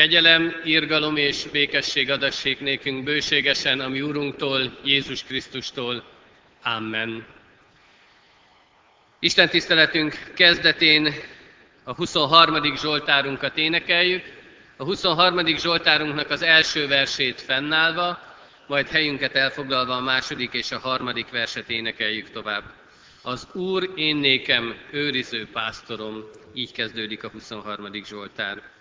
Kegyelem, írgalom és békesség adassék nékünk bőségesen a mi Úrunktól, Jézus Krisztustól. Amen. Isten tiszteletünk kezdetén a 23. Zsoltárunkat énekeljük, a 23. Zsoltárunknak az első versét fennállva, majd helyünket elfoglalva a második és a harmadik verset énekeljük tovább. Az Úr én nékem őriző pásztorom, így kezdődik a 23. Zsoltár.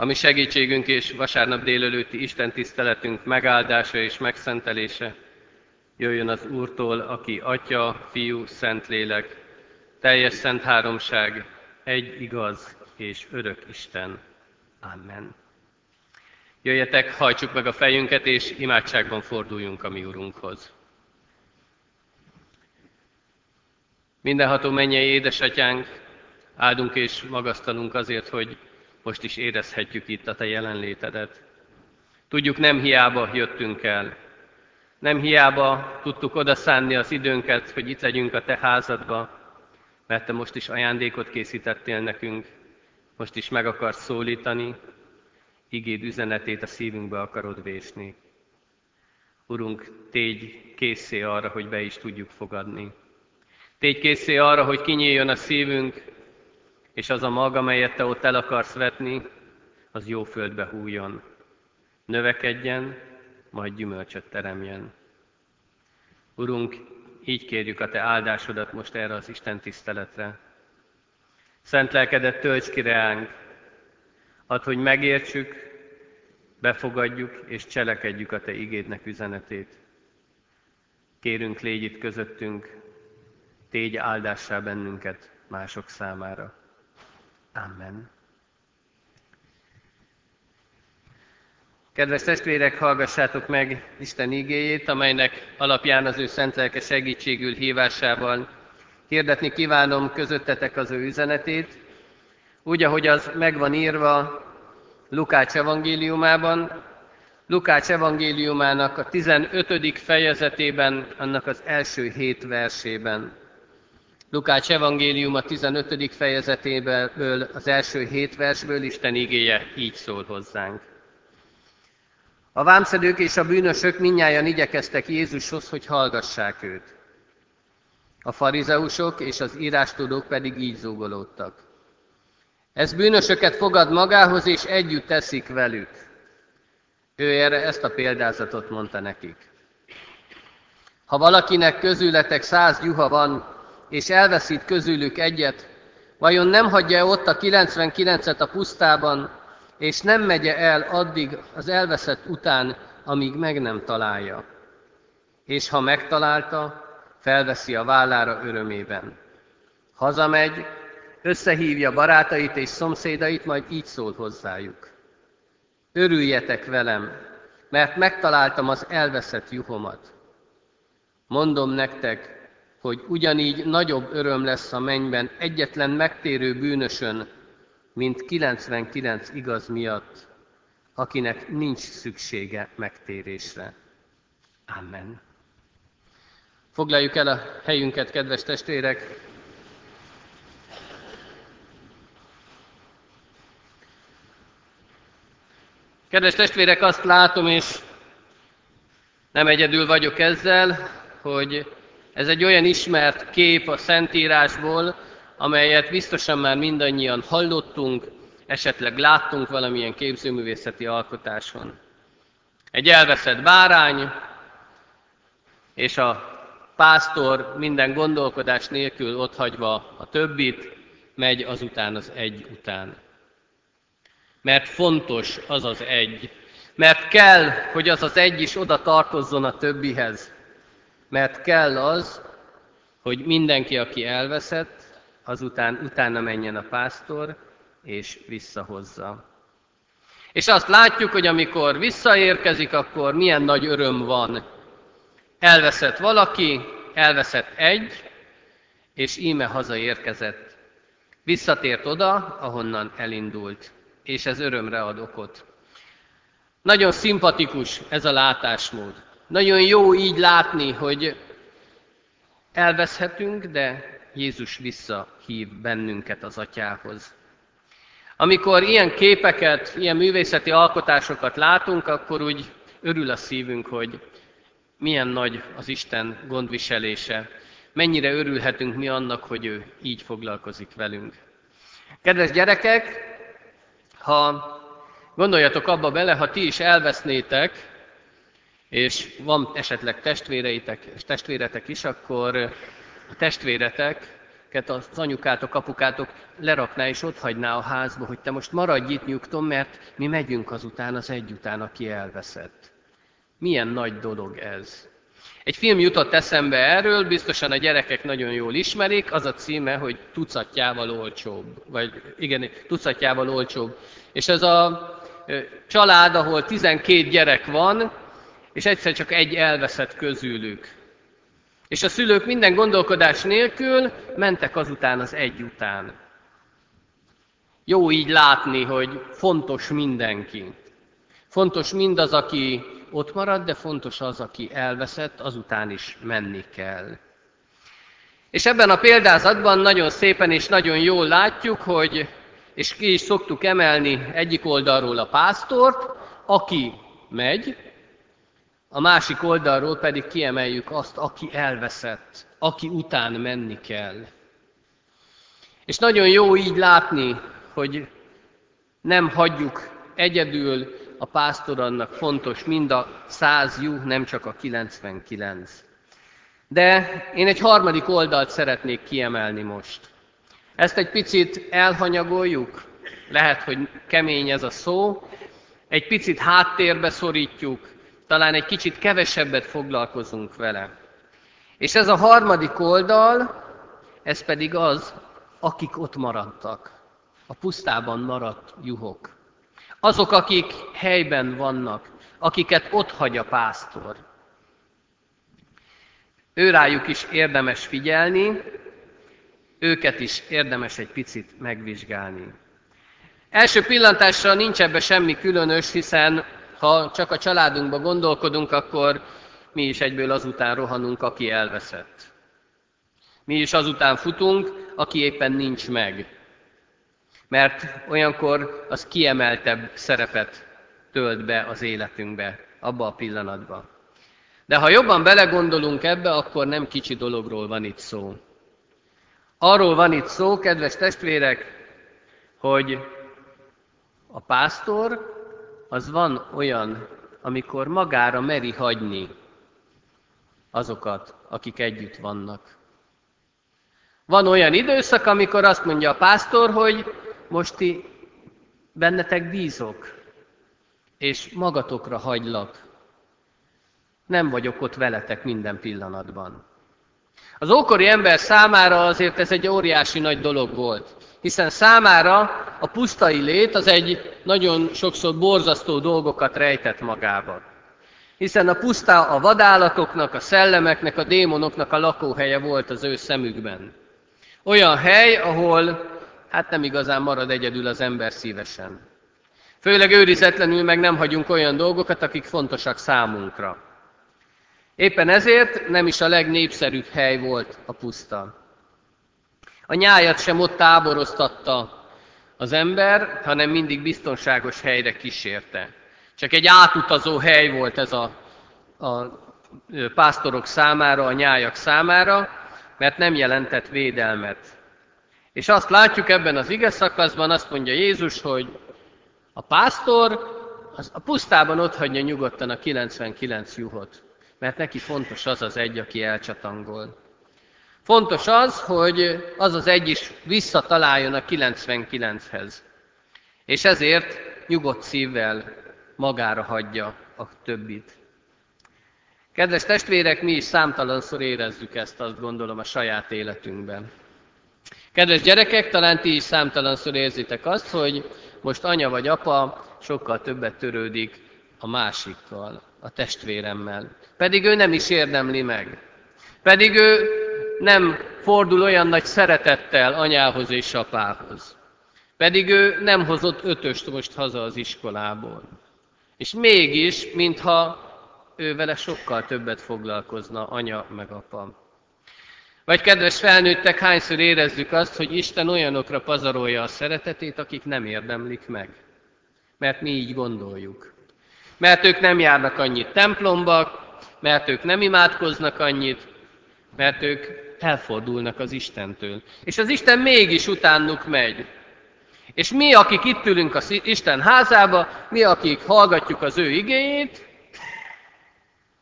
A mi segítségünk és vasárnap délelőtti Isten tiszteletünk megáldása és megszentelése jöjjön az Úrtól, aki Atya, Fiú, Szentlélek, teljes szent háromság, egy igaz és örök Isten. Amen. Jöjjetek, hajtsuk meg a fejünket, és imádságban forduljunk a mi Urunkhoz. Mindenható mennyei édesatyánk, áldunk és magasztalunk azért, hogy most is érezhetjük itt a Te jelenlétedet. Tudjuk, nem hiába jöttünk el. Nem hiába tudtuk odaszánni az időnket, hogy itt legyünk a te házadba, mert te most is ajándékot készítettél nekünk, most is meg akarsz szólítani, igéd üzenetét a szívünkbe akarod vésni. Urunk, tégy készé arra, hogy be is tudjuk fogadni. Tégy készé arra, hogy kinyíljon a szívünk, és az a mag, amelyet te ott el akarsz vetni, az jó földbe hújjon. Növekedjen, majd gyümölcsöt teremjen. Urunk, így kérjük a Te áldásodat most erre az Isten tiszteletre. Szent lelkedet tölts ki reánk, add, hogy megértsük, befogadjuk és cselekedjük a Te igédnek üzenetét. Kérünk, légy itt közöttünk, tégy áldássá bennünket mások számára. Amen. Kedves testvérek, hallgassátok meg Isten igéjét, amelynek alapján az ő szent lelke segítségül hívásával hirdetni kívánom közöttetek az ő üzenetét, úgy, ahogy az megvan írva Lukács evangéliumában, Lukács evangéliumának a 15. fejezetében, annak az első hét versében. Lukács evangélium a 15. fejezetéből, az első hét versből Isten igéje így szól hozzánk. A vámszedők és a bűnösök minnyáján igyekeztek Jézushoz, hogy hallgassák őt. A farizeusok és az írástudók pedig így zúgolódtak. Ez bűnösöket fogad magához, és együtt teszik velük. Ő erre ezt a példázatot mondta nekik. Ha valakinek közületek száz gyuha van, és elveszít közülük egyet, vajon nem hagyja ott a 99-et a pusztában, és nem megye el addig az elveszett után, amíg meg nem találja. És ha megtalálta, felveszi a vállára örömében. Hazamegy, összehívja barátait és szomszédait, majd így szól hozzájuk. Örüljetek velem, mert megtaláltam az elveszett juhomat. Mondom nektek, hogy ugyanígy nagyobb öröm lesz a mennyben egyetlen megtérő bűnösön, mint 99 igaz miatt, akinek nincs szüksége megtérésre. Amen. Foglaljuk el a helyünket, kedves testvérek! Kedves testvérek, azt látom, és nem egyedül vagyok ezzel, hogy ez egy olyan ismert kép a Szentírásból, amelyet biztosan már mindannyian hallottunk, esetleg láttunk valamilyen képzőművészeti alkotáson. Egy elveszett bárány, és a pásztor minden gondolkodás nélkül otthagyva a többit, megy azután az egy után. Mert fontos az az egy. Mert kell, hogy az az egy is oda tartozzon a többihez. Mert kell az, hogy mindenki, aki elveszett, azután utána menjen a pásztor, és visszahozza. És azt látjuk, hogy amikor visszaérkezik, akkor milyen nagy öröm van. Elveszett valaki, elveszett egy, és íme hazaérkezett. Visszatért oda, ahonnan elindult, és ez örömre ad okot. Nagyon szimpatikus ez a látásmód. Nagyon jó így látni, hogy elveszhetünk, de Jézus visszahív bennünket az atyához. Amikor ilyen képeket, ilyen művészeti alkotásokat látunk, akkor úgy örül a szívünk, hogy milyen nagy az Isten gondviselése, mennyire örülhetünk mi annak, hogy ő így foglalkozik velünk. Kedves gyerekek, ha gondoljatok abba bele, ha ti is elvesznétek, és van esetleg testvéreitek, testvéretek is, akkor a testvéreteket, az anyukátok, apukátok lerakná és ott hagyná a házba, hogy te most maradj itt nyugton, mert mi megyünk azután az egy után, aki elveszett. Milyen nagy dolog ez. Egy film jutott eszembe erről, biztosan a gyerekek nagyon jól ismerik, az a címe, hogy tucatjával olcsóbb. Vagy igen, tucatjával olcsóbb. És ez a család, ahol 12 gyerek van, és egyszer csak egy elveszett közülük. És a szülők minden gondolkodás nélkül mentek azután az egy után. Jó így látni, hogy fontos mindenki. Fontos mindaz, aki ott marad, de fontos az, aki elveszett, azután is menni kell. És ebben a példázatban nagyon szépen és nagyon jól látjuk, hogy, és ki is szoktuk emelni egyik oldalról a pásztort, aki megy, a másik oldalról pedig kiemeljük azt, aki elveszett, aki után menni kell. És nagyon jó így látni, hogy nem hagyjuk egyedül a pásztor annak fontos, mind a száz jú, nem csak a 99. De én egy harmadik oldalt szeretnék kiemelni most. Ezt egy picit elhanyagoljuk, lehet, hogy kemény ez a szó, egy picit háttérbe szorítjuk, talán egy kicsit kevesebbet foglalkozunk vele. És ez a harmadik oldal, ez pedig az, akik ott maradtak, a pusztában maradt juhok. Azok, akik helyben vannak, akiket ott hagy a pásztor. Őrájuk is érdemes figyelni, őket is érdemes egy picit megvizsgálni. Első pillantásra nincs ebbe semmi különös, hiszen ha csak a családunkba gondolkodunk, akkor mi is egyből azután rohanunk, aki elveszett. Mi is azután futunk, aki éppen nincs meg. Mert olyankor az kiemeltebb szerepet tölt be az életünkbe, abba a pillanatban. De ha jobban belegondolunk ebbe, akkor nem kicsi dologról van itt szó. Arról van itt szó, kedves testvérek, hogy a pásztor az van olyan, amikor magára meri hagyni azokat, akik együtt vannak. Van olyan időszak, amikor azt mondja a pásztor, hogy most ti bennetek bízok, és magatokra hagylak. Nem vagyok ott veletek minden pillanatban. Az ókori ember számára azért ez egy óriási nagy dolog volt, hiszen számára a pusztai lét az egy nagyon sokszor borzasztó dolgokat rejtett magába. Hiszen a puszta a vadállatoknak, a szellemeknek, a démonoknak a lakóhelye volt az ő szemükben. Olyan hely, ahol hát nem igazán marad egyedül az ember szívesen. Főleg őrizetlenül meg nem hagyunk olyan dolgokat, akik fontosak számunkra. Éppen ezért nem is a legnépszerűbb hely volt a puszta. A nyájat sem ott táboroztatta az ember, hanem mindig biztonságos helyre kísérte. Csak egy átutazó hely volt ez a, a pásztorok számára, a nyájak számára, mert nem jelentett védelmet. És azt látjuk ebben az ige szakaszban, azt mondja Jézus, hogy a pásztor az a pusztában ott hagyja nyugodtan a 99 juhot, mert neki fontos az az egy, aki elcsatangol. Fontos az, hogy az az egy is visszataláljon a 99-hez. És ezért nyugodt szívvel magára hagyja a többit. Kedves testvérek, mi is számtalanszor érezzük ezt, azt gondolom, a saját életünkben. Kedves gyerekek, talán ti is számtalanszor érzitek azt, hogy most anya vagy apa sokkal többet törődik a másikkal, a testvéremmel. Pedig ő nem is érdemli meg. Pedig ő nem fordul olyan nagy szeretettel anyához és apához. Pedig ő nem hozott ötöst most haza az iskolából. És mégis, mintha ő vele sokkal többet foglalkozna anya meg apa. Vagy kedves felnőttek, hányszor érezzük azt, hogy Isten olyanokra pazarolja a szeretetét, akik nem érdemlik meg. Mert mi így gondoljuk. Mert ők nem járnak annyit templomba, mert ők nem imádkoznak annyit, mert ők elfordulnak az Istentől. És az Isten mégis utánuk megy. És mi, akik itt ülünk az Isten házába, mi, akik hallgatjuk az ő igéjét,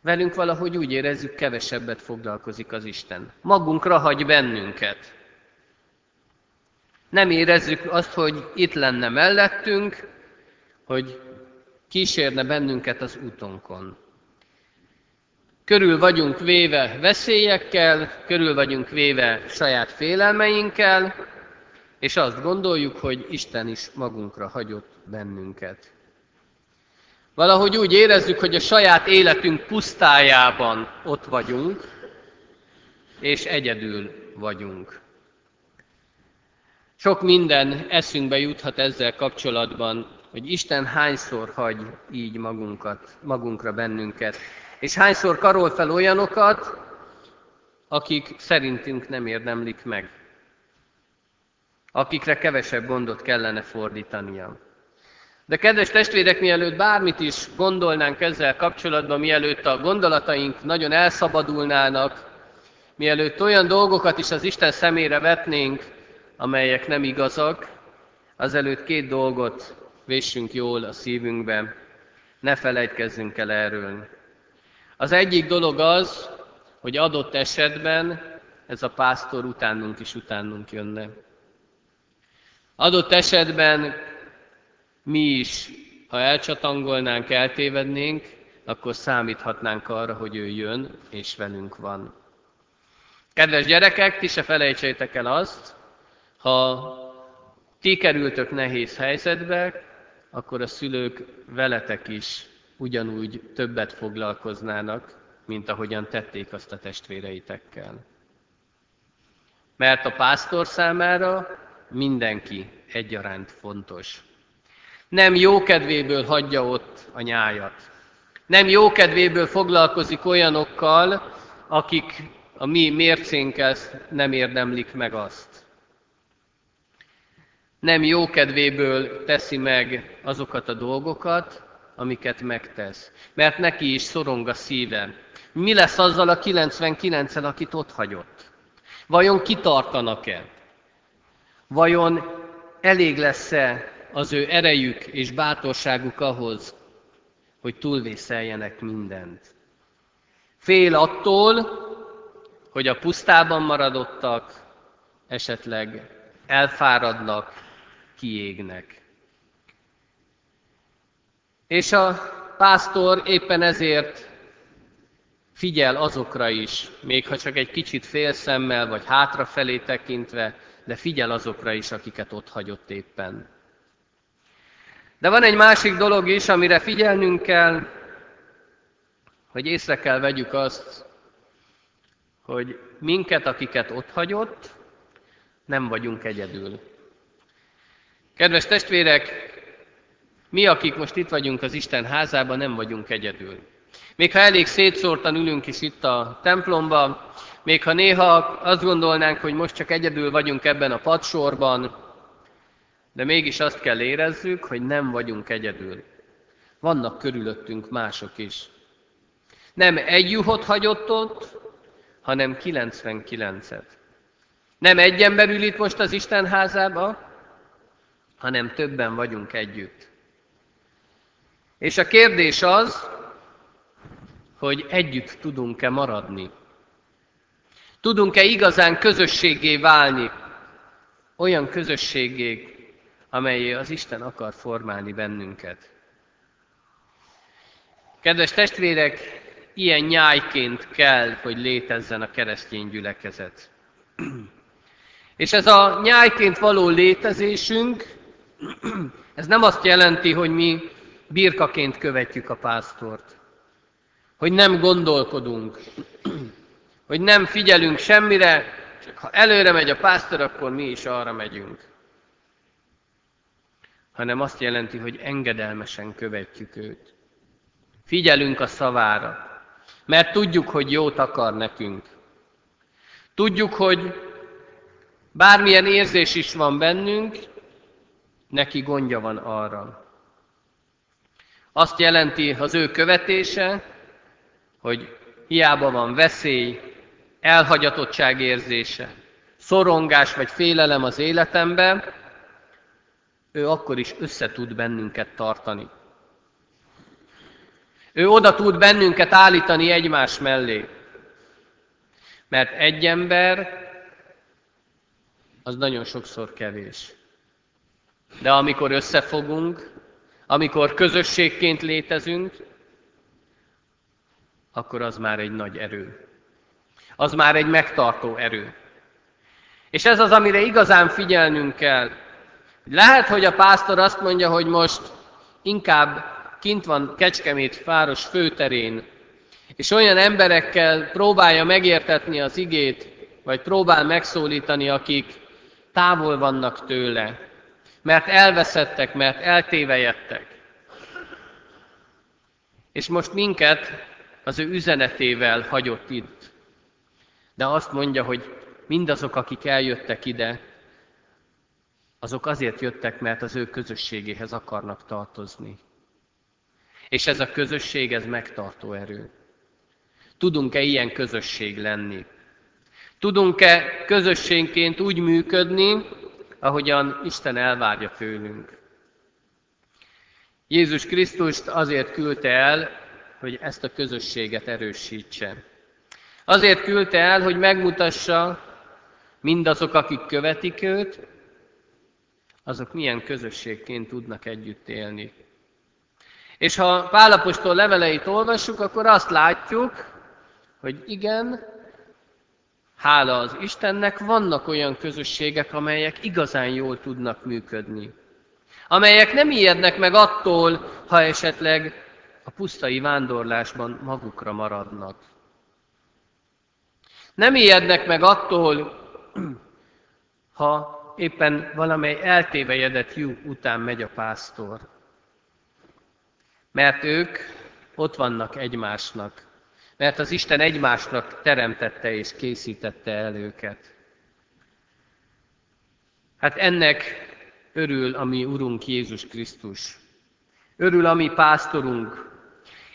velünk valahogy úgy érezzük, kevesebbet foglalkozik az Isten. Magunkra hagy bennünket. Nem érezzük azt, hogy itt lenne mellettünk, hogy kísérne bennünket az útonkon. Körül vagyunk véve veszélyekkel, körül vagyunk véve saját félelmeinkkel, és azt gondoljuk, hogy Isten is magunkra hagyott bennünket. Valahogy úgy érezzük, hogy a saját életünk pusztájában ott vagyunk, és egyedül vagyunk. Sok minden eszünkbe juthat ezzel kapcsolatban, hogy Isten hányszor hagy így magunkat, magunkra bennünket, és hányszor karol fel olyanokat, akik szerintünk nem érdemlik meg, akikre kevesebb gondot kellene fordítania. De kedves testvérek, mielőtt bármit is gondolnánk ezzel kapcsolatban, mielőtt a gondolataink nagyon elszabadulnának, mielőtt olyan dolgokat is az Isten szemére vetnénk, amelyek nem igazak, azelőtt két dolgot vessünk jól a szívünkbe, ne felejtkezzünk el erről. Az egyik dolog az, hogy adott esetben ez a pásztor utánunk is utánunk jönne. Adott esetben mi is, ha elcsatangolnánk, eltévednénk, akkor számíthatnánk arra, hogy ő jön és velünk van. Kedves gyerekek, ti se felejtsétek el azt, ha ti kerültök nehéz helyzetbe, akkor a szülők veletek is ugyanúgy többet foglalkoznának, mint ahogyan tették azt a testvéreitekkel. Mert a pásztor számára mindenki egyaránt fontos. Nem jó kedvéből hagyja ott a nyájat. Nem jó kedvéből foglalkozik olyanokkal, akik a mi mércénkkel nem érdemlik meg azt. Nem jó kedvéből teszi meg azokat a dolgokat, amiket megtesz. Mert neki is szorong a szíve. Mi lesz azzal a 99-en, akit ott hagyott? Vajon kitartanak-e? Vajon elég lesz-e az ő erejük és bátorságuk ahhoz, hogy túlvészeljenek mindent? Fél attól, hogy a pusztában maradottak, esetleg elfáradnak, kiégnek. És a pásztor éppen ezért figyel azokra is, még ha csak egy kicsit félszemmel vagy hátrafelé tekintve, de figyel azokra is, akiket ott hagyott éppen. De van egy másik dolog is, amire figyelnünk kell, hogy észre kell vegyük azt, hogy minket, akiket ott hagyott, nem vagyunk egyedül. Kedves testvérek, mi, akik most itt vagyunk az Isten házában, nem vagyunk egyedül. Még ha elég szétszórtan ülünk is itt a templomban, még ha néha azt gondolnánk, hogy most csak egyedül vagyunk ebben a padsorban, de mégis azt kell érezzük, hogy nem vagyunk egyedül. Vannak körülöttünk mások is. Nem egy juhot hagyott ott, hanem 99-et. Nem egy ember ül itt most az Isten házába, hanem többen vagyunk együtt. És a kérdés az, hogy együtt tudunk-e maradni. Tudunk-e igazán közösségé válni, olyan közösségé, amelyé az Isten akar formálni bennünket. Kedves testvérek, ilyen nyájként kell, hogy létezzen a keresztény gyülekezet. És ez a nyájként való létezésünk, ez nem azt jelenti, hogy mi birkaként követjük a pásztort, hogy nem gondolkodunk, hogy nem figyelünk semmire, csak ha előre megy a pásztor, akkor mi is arra megyünk. Hanem azt jelenti, hogy engedelmesen követjük őt. Figyelünk a szavára, mert tudjuk, hogy jót akar nekünk. Tudjuk, hogy bármilyen érzés is van bennünk, neki gondja van arra. Azt jelenti az ő követése, hogy hiába van veszély, elhagyatottság érzése, szorongás vagy félelem az életemben, ő akkor is össze tud bennünket tartani. Ő oda tud bennünket állítani egymás mellé. Mert egy ember az nagyon sokszor kevés. De amikor összefogunk, amikor közösségként létezünk, akkor az már egy nagy erő. Az már egy megtartó erő. És ez az, amire igazán figyelnünk kell. Lehet, hogy a pásztor azt mondja, hogy most inkább kint van Kecskemét város főterén, és olyan emberekkel próbálja megértetni az igét, vagy próbál megszólítani, akik távol vannak tőle, mert elveszettek, mert eltévejettek. És most minket az ő üzenetével hagyott itt. De azt mondja, hogy mindazok, akik eljöttek ide, azok azért jöttek, mert az ő közösségéhez akarnak tartozni. És ez a közösség, ez megtartó erő. Tudunk-e ilyen közösség lenni? Tudunk-e közösségként úgy működni, ahogyan Isten elvárja tőlünk? Jézus Krisztust azért küldte el, hogy ezt a közösséget erősítse. Azért küldte el, hogy megmutassa mindazok, akik követik őt, azok milyen közösségként tudnak együtt élni. És ha Pálapostól leveleit olvassuk, akkor azt látjuk, hogy igen, hála az Istennek, vannak olyan közösségek, amelyek igazán jól tudnak működni. Amelyek nem ijednek meg attól, ha esetleg a pusztai vándorlásban magukra maradnak. Nem ijednek meg attól, ha éppen valamely eltévejedett lyuk után megy a pásztor. Mert ők ott vannak egymásnak. Mert az Isten egymásnak teremtette és készítette el őket. Hát ennek örül a mi Urunk Jézus Krisztus. Örül a mi pásztorunk,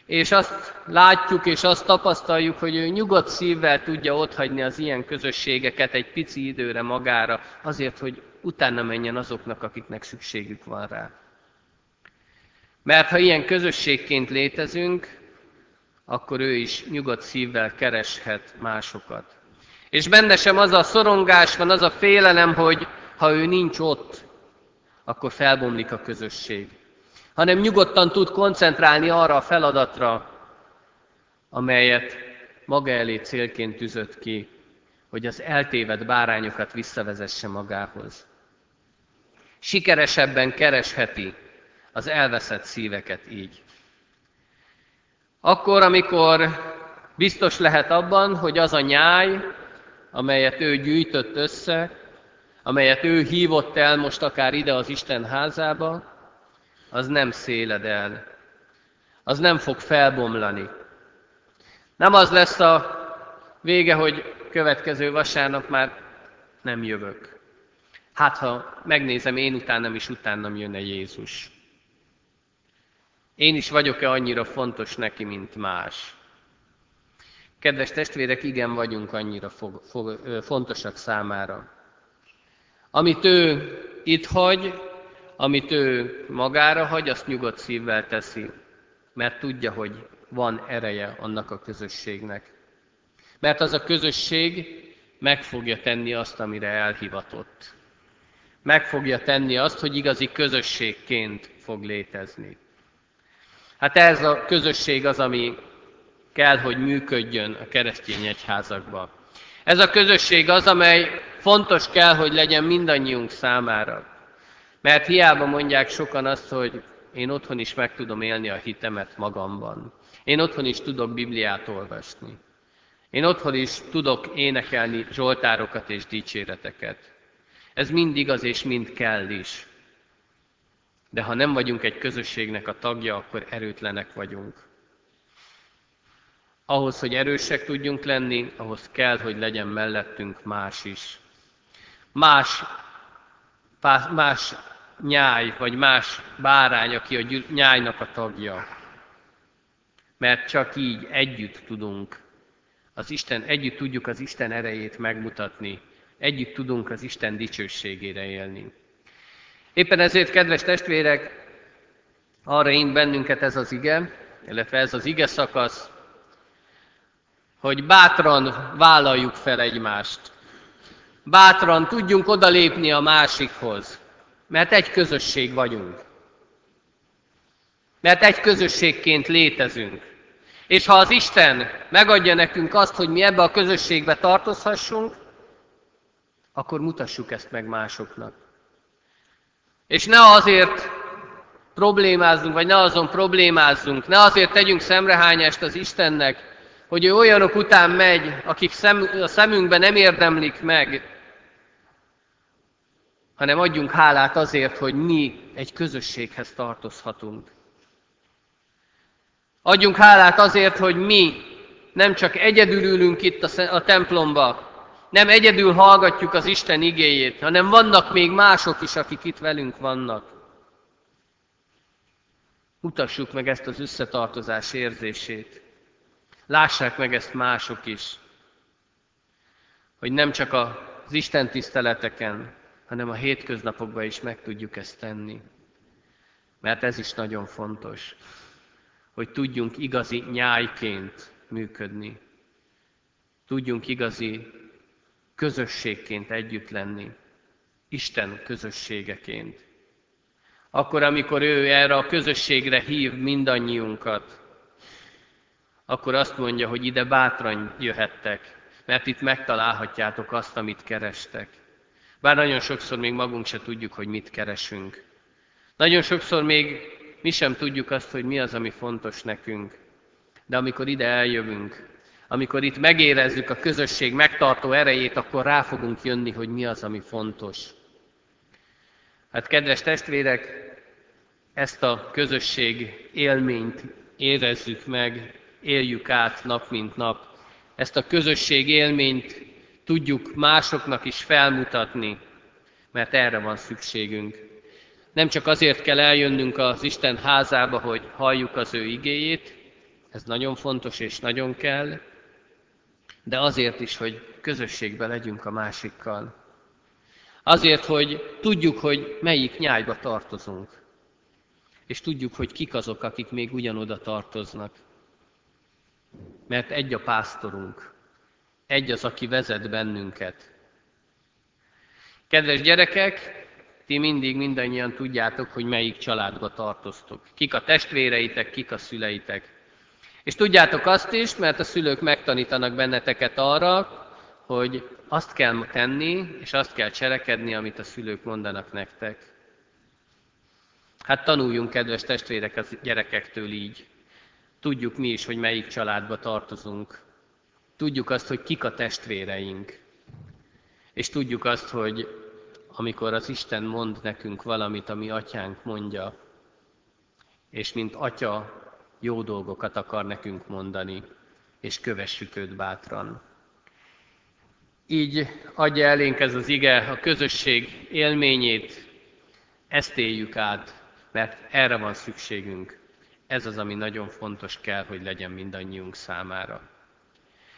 és azt látjuk és azt tapasztaljuk, hogy ő nyugodt szívvel tudja otthagyni az ilyen közösségeket egy pici időre magára, azért, hogy utána menjen azoknak, akiknek szükségük van rá. Mert ha ilyen közösségként létezünk, akkor ő is nyugodt szívvel kereshet másokat. És benne sem az a szorongás van, az a félelem, hogy ha ő nincs ott, akkor felbomlik a közösség hanem nyugodtan tud koncentrálni arra a feladatra, amelyet maga elé célként tűzött ki, hogy az eltévedt bárányokat visszavezesse magához. Sikeresebben keresheti az elveszett szíveket így. Akkor, amikor biztos lehet abban, hogy az a nyáj, amelyet ő gyűjtött össze, amelyet ő hívott el most akár ide az Isten házába, az nem széled el, az nem fog felbomlani. Nem az lesz a vége, hogy következő vasárnap már nem jövök. Hát, ha megnézem, én utánam is utánam jönne Jézus. Én is vagyok-e annyira fontos neki, mint más? Kedves testvérek, igen, vagyunk annyira fog, fog, fontosak számára. Amit ő itt hagy, amit ő magára hagy, azt nyugodt szívvel teszi, mert tudja, hogy van ereje annak a közösségnek. Mert az a közösség meg fogja tenni azt, amire elhivatott. Meg fogja tenni azt, hogy igazi közösségként fog létezni. Hát ez a közösség az, ami kell, hogy működjön a keresztény egyházakban. Ez a közösség az, amely fontos kell, hogy legyen mindannyiunk számára. Mert hiába mondják sokan azt, hogy én otthon is meg tudom élni a hitemet magamban. Én otthon is tudok Bibliát olvasni. Én otthon is tudok énekelni zsoltárokat és dicséreteket. Ez mind igaz és mind kell is. De ha nem vagyunk egy közösségnek a tagja, akkor erőtlenek vagyunk. Ahhoz, hogy erősek tudjunk lenni, ahhoz kell, hogy legyen mellettünk más is. Más, más nyáj, vagy más bárány, aki a nyájnak a tagja. Mert csak így együtt tudunk az Isten, együtt tudjuk az Isten erejét megmutatni, együtt tudunk az Isten dicsőségére élni. Éppen ezért, kedves testvérek, arra én bennünket ez az ige, illetve ez az ige szakasz, hogy bátran vállaljuk fel egymást. Bátran tudjunk odalépni a másikhoz. Mert egy közösség vagyunk. Mert egy közösségként létezünk. És ha az Isten megadja nekünk azt, hogy mi ebbe a közösségbe tartozhassunk, akkor mutassuk ezt meg másoknak. És ne azért problémázzunk, vagy ne azon problémázzunk, ne azért tegyünk szemrehányást az Istennek, hogy ő olyanok után megy, akik szem, a szemünkben nem érdemlik meg, hanem adjunk hálát azért, hogy mi egy közösséghez tartozhatunk. Adjunk hálát azért, hogy mi nem csak egyedül ülünk itt a templomba, nem egyedül hallgatjuk az Isten igéjét, hanem vannak még mások is, akik itt velünk vannak. Mutassuk meg ezt az összetartozás érzését. Lássák meg ezt mások is. Hogy nem csak az Isten tiszteleteken, hanem a hétköznapokban is meg tudjuk ezt tenni. Mert ez is nagyon fontos, hogy tudjunk igazi nyájként működni. Tudjunk igazi közösségként együtt lenni. Isten közösségeként. Akkor, amikor ő erre a közösségre hív mindannyiunkat, akkor azt mondja, hogy ide bátran jöhettek, mert itt megtalálhatjátok azt, amit kerestek. Bár nagyon sokszor még magunk se tudjuk, hogy mit keresünk. Nagyon sokszor még mi sem tudjuk azt, hogy mi az, ami fontos nekünk. De amikor ide eljövünk, amikor itt megérezzük a közösség megtartó erejét, akkor rá fogunk jönni, hogy mi az, ami fontos. Hát kedves testvérek, ezt a közösség élményt érezzük meg, éljük át nap mint nap. Ezt a közösség élményt tudjuk másoknak is felmutatni, mert erre van szükségünk. Nem csak azért kell eljönnünk az Isten házába, hogy halljuk az ő igéjét, ez nagyon fontos és nagyon kell, de azért is, hogy közösségbe legyünk a másikkal. Azért, hogy tudjuk, hogy melyik nyájba tartozunk. És tudjuk, hogy kik azok, akik még ugyanoda tartoznak. Mert egy a pásztorunk. Egy az, aki vezet bennünket. Kedves gyerekek, ti mindig mindannyian tudjátok, hogy melyik családba tartoztok. Kik a testvéreitek, kik a szüleitek. És tudjátok azt is, mert a szülők megtanítanak benneteket arra, hogy azt kell tenni, és azt kell cselekedni, amit a szülők mondanak nektek. Hát tanuljunk, kedves testvérek, a gyerekektől így. Tudjuk mi is, hogy melyik családba tartozunk. Tudjuk azt, hogy kik a testvéreink. És tudjuk azt, hogy amikor az Isten mond nekünk valamit, ami atyánk mondja, és mint atya jó dolgokat akar nekünk mondani, és kövessük őt bátran. Így adja elénk ez az ige a közösség élményét, ezt éljük át, mert erre van szükségünk. Ez az, ami nagyon fontos kell, hogy legyen mindannyiunk számára.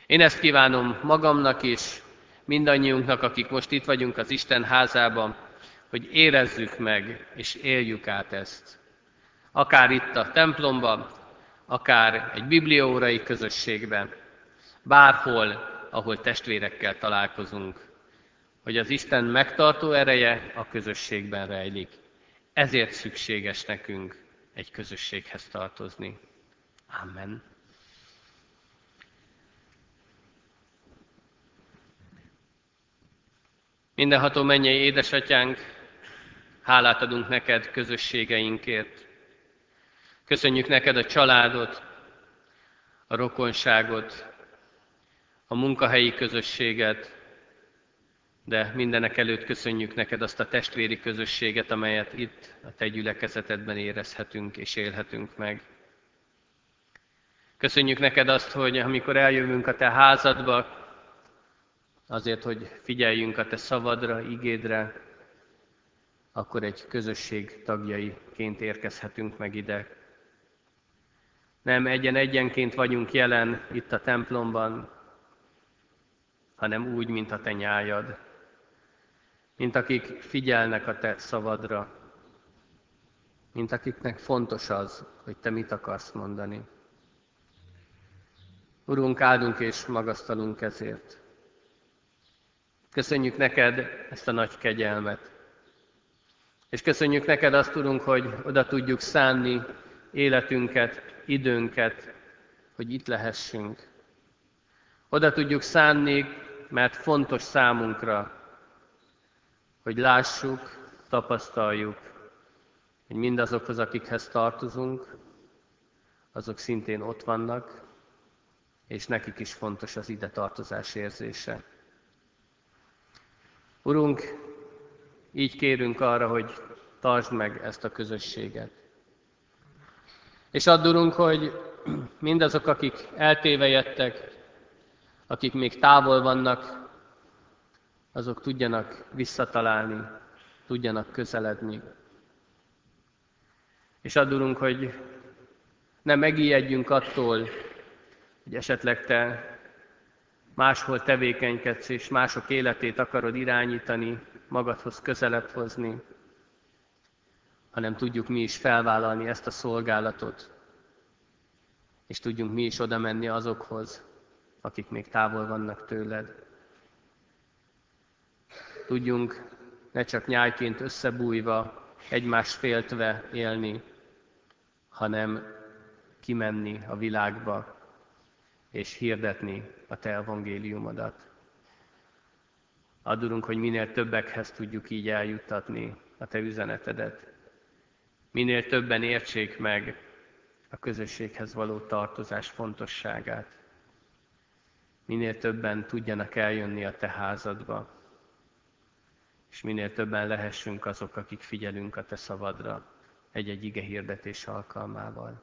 Én ezt kívánom magamnak is, mindannyiunknak, akik most itt vagyunk az Isten házában, hogy érezzük meg és éljük át ezt. Akár itt a templomban, akár egy bibliórai közösségben, bárhol, ahol testvérekkel találkozunk, hogy az Isten megtartó ereje a közösségben rejlik. Ezért szükséges nekünk egy közösséghez tartozni. Amen. Mindenható mennyei édesatyánk, hálát adunk neked közösségeinkért. Köszönjük neked a családot, a rokonságot, a munkahelyi közösséget, de mindenek előtt köszönjük neked azt a testvéri közösséget, amelyet itt a te gyülekezetedben érezhetünk és élhetünk meg. Köszönjük neked azt, hogy amikor eljövünk a te házadba, azért, hogy figyeljünk a te szavadra, igédre, akkor egy közösség tagjaiként érkezhetünk meg ide. Nem egyen-egyenként vagyunk jelen itt a templomban, hanem úgy, mint a te nyájad, mint akik figyelnek a te szavadra, mint akiknek fontos az, hogy te mit akarsz mondani. Urunk, áldunk és magasztalunk ezért. Köszönjük neked ezt a nagy kegyelmet. És köszönjük neked azt, Urunk, hogy oda tudjuk szánni életünket, időnket, hogy itt lehessünk. Oda tudjuk szánni, mert fontos számunkra, hogy lássuk, tapasztaljuk, hogy mindazokhoz, akikhez tartozunk, azok szintén ott vannak, és nekik is fontos az ide tartozás érzése. Urunk, Így kérünk arra, hogy tartsd meg ezt a közösséget. És addurunk, hogy mindazok, akik eltévejettek, akik még távol vannak, azok tudjanak visszatalálni, tudjanak közeledni. És addurunk, hogy ne megijedjünk attól, hogy esetleg te máshol tevékenykedsz, és mások életét akarod irányítani, magadhoz közelebb hozni, hanem tudjuk mi is felvállalni ezt a szolgálatot, és tudjunk mi is oda menni azokhoz, akik még távol vannak tőled. Tudjunk ne csak nyájként összebújva, egymást féltve élni, hanem kimenni a világba, és hirdetni a Te evangéliumodat. Adurunk, hogy minél többekhez tudjuk így eljuttatni a Te üzenetedet. Minél többen értsék meg a közösséghez való tartozás fontosságát. Minél többen tudjanak eljönni a Te házadba, és minél többen lehessünk azok, akik figyelünk a Te szavadra egy-egy ige hirdetés alkalmával.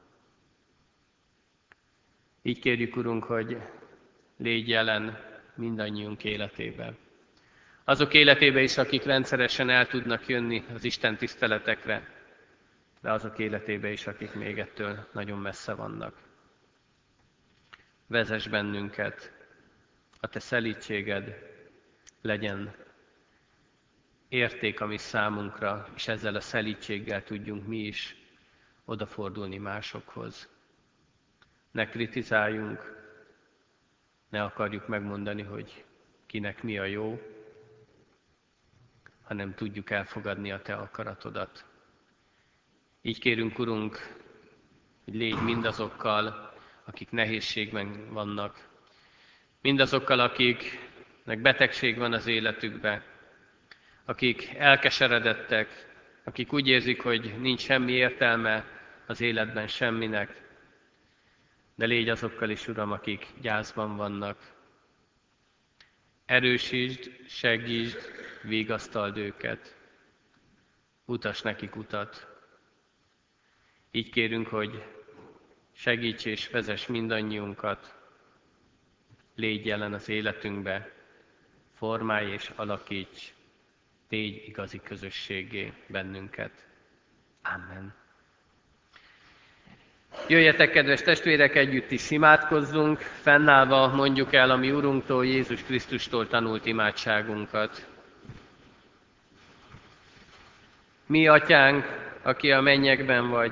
Így kérjük, Urunk, hogy légy jelen mindannyiunk életében. Azok életébe is, akik rendszeresen el tudnak jönni az Isten tiszteletekre, de azok életébe is, akik még ettől nagyon messze vannak. Vezess bennünket, a Te szelítséged legyen érték, ami számunkra, és ezzel a szelítséggel tudjunk mi is odafordulni másokhoz ne kritizáljunk, ne akarjuk megmondani, hogy kinek mi a jó, hanem tudjuk elfogadni a Te akaratodat. Így kérünk, Urunk, hogy légy mindazokkal, akik nehézségben vannak, mindazokkal, akiknek betegség van az életükben, akik elkeseredettek, akik úgy érzik, hogy nincs semmi értelme az életben semminek, de légy azokkal is, Uram, akik gyászban vannak. Erősítsd, segítsd, vigasztald őket. Utas nekik utat. Így kérünk, hogy segíts és vezess mindannyiunkat, légy jelen az életünkbe, formálj és alakíts, tégy igazi közösségé bennünket. Amen. Jöjjetek, kedves testvérek, együtt is imádkozzunk, fennállva mondjuk el a mi Urunktól, Jézus Krisztustól tanult imádságunkat. Mi, Atyánk, aki a mennyekben vagy,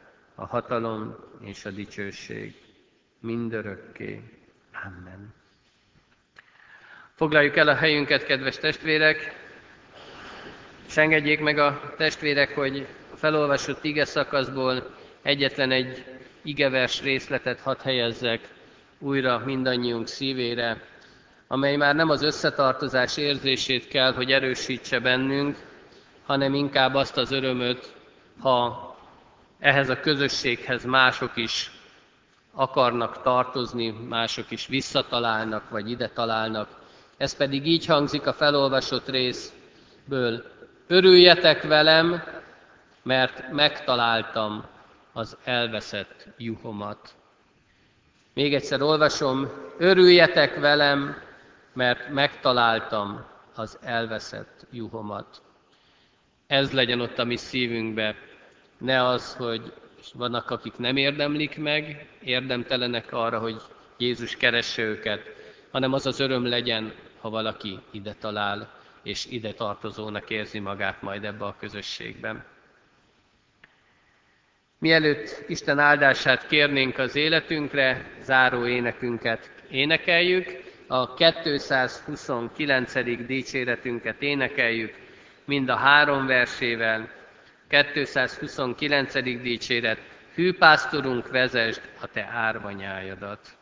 a hatalom és a dicsőség mindörökké. Amen. Foglaljuk el a helyünket, kedves testvérek, és engedjék meg a testvérek, hogy a felolvasott ige szakaszból egyetlen egy igevers részletet hadd helyezzek újra mindannyiunk szívére, amely már nem az összetartozás érzését kell, hogy erősítse bennünk, hanem inkább azt az örömöt, ha ehhez a közösséghez mások is akarnak tartozni, mások is visszatalálnak, vagy ide találnak. Ez pedig így hangzik a felolvasott részből. Örüljetek velem, mert megtaláltam az elveszett juhomat. Még egyszer olvasom, örüljetek velem, mert megtaláltam az elveszett juhomat. Ez legyen ott a mi szívünkbe, ne az, hogy vannak, akik nem érdemlik meg, érdemtelenek arra, hogy Jézus keresse őket, hanem az az öröm legyen, ha valaki ide talál, és ide tartozónak érzi magát majd ebbe a közösségben. Mielőtt Isten áldását kérnénk az életünkre, záró énekünket énekeljük, a 229. dicséretünket énekeljük, mind a három versével. 229. dicséret, hűpásztorunk vezesd a te árvanyájadat.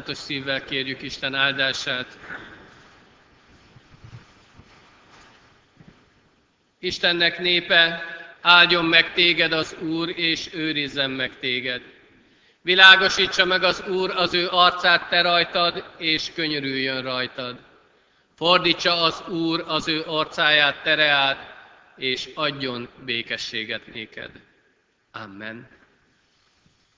Alázatos szívvel kérjük Isten áldását. Istennek népe, áldjon meg téged az Úr, és őrizzen meg téged. Világosítsa meg az Úr az ő arcát te rajtad, és könyörüljön rajtad. Fordítsa az Úr az ő arcáját tereát, és adjon békességet néked. Amen.